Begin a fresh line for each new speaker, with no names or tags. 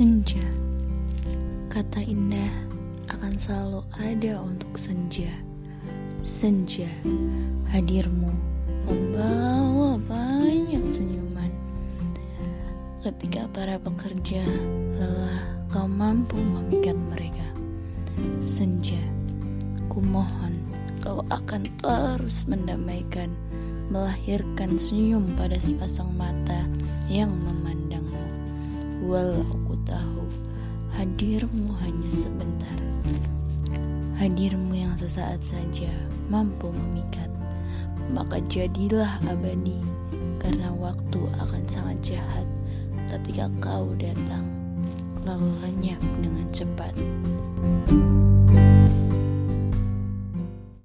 Senja. Kata indah akan selalu ada untuk senja. Senja Hadirmu membawa banyak senyuman. Ketika para pekerja lelah kau mampu memikat mereka. Senja Kumohon kau akan terus mendamaikan Melahirkan senyum pada sepasang mata yang memandangmu Walau ku tahu. Hadirmu hanya sebentar. Hadirmu yang sesaat saja mampu memikat Maka jadilah abadi Karena waktu akan sangat jahat Ketika kau datang. Lalu lenyap dengan cepat. thank you